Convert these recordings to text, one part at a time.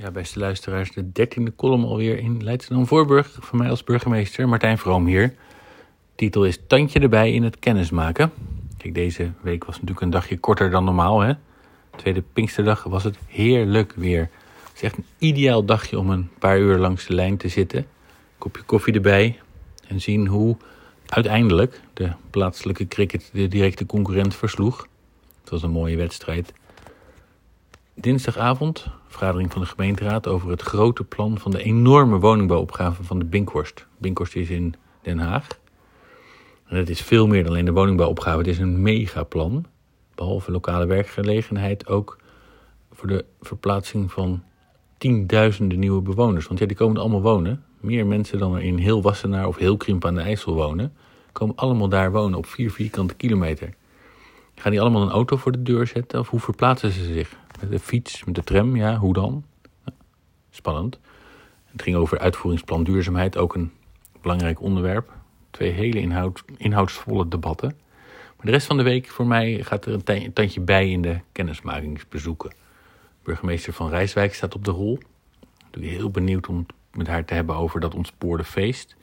Ja, beste luisteraars, de dertiende column alweer in Leidschendam-Voorburg. Van mij als burgemeester, Martijn Vroom hier. Titel is Tandje erbij in het kennismaken. Kijk, deze week was natuurlijk een dagje korter dan normaal, hè. Tweede Pinksterdag was het heerlijk weer. Het is echt een ideaal dagje om een paar uur langs de lijn te zitten. Kopje koffie erbij en zien hoe uiteindelijk de plaatselijke cricket de directe concurrent versloeg. Het was een mooie wedstrijd. Dinsdagavond, vergadering van de gemeenteraad over het grote plan van de enorme woningbouwopgave van de Binkhorst. Binkhorst is in Den Haag. En het is veel meer dan alleen de woningbouwopgave. Het is een megaplan. Behalve lokale werkgelegenheid ook voor de verplaatsing van tienduizenden nieuwe bewoners. Want ja, die komen er allemaal wonen. Meer mensen dan er in heel Wassenaar of heel Krimp aan de IJssel wonen. Komen allemaal daar wonen op vier vierkante kilometer. Gaan die allemaal een auto voor de deur zetten? Of hoe verplaatsen ze zich? De fiets, met de tram, ja, hoe dan? Spannend. Het ging over uitvoeringsplan duurzaamheid, ook een belangrijk onderwerp. Twee hele inhoud, inhoudsvolle debatten. Maar de rest van de week voor mij gaat er een tandje bij in de kennismakingsbezoeken. Burgemeester van Rijswijk staat op de rol. Ben heel benieuwd om met haar te hebben over dat ontspoorde feest.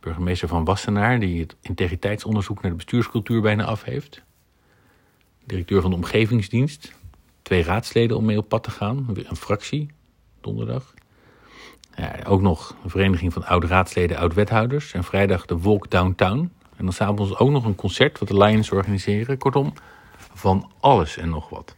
Burgemeester van Wassenaar, die het integriteitsonderzoek naar de bestuurscultuur bijna af heeft. Directeur van de Omgevingsdienst, twee raadsleden om mee op pad te gaan. Een fractie, donderdag. Ja, ook nog een vereniging van oud-raadsleden, oud-wethouders. En vrijdag de Walk Downtown. En dan s'avonds ook nog een concert wat de Lions organiseren. Kortom, van alles en nog wat.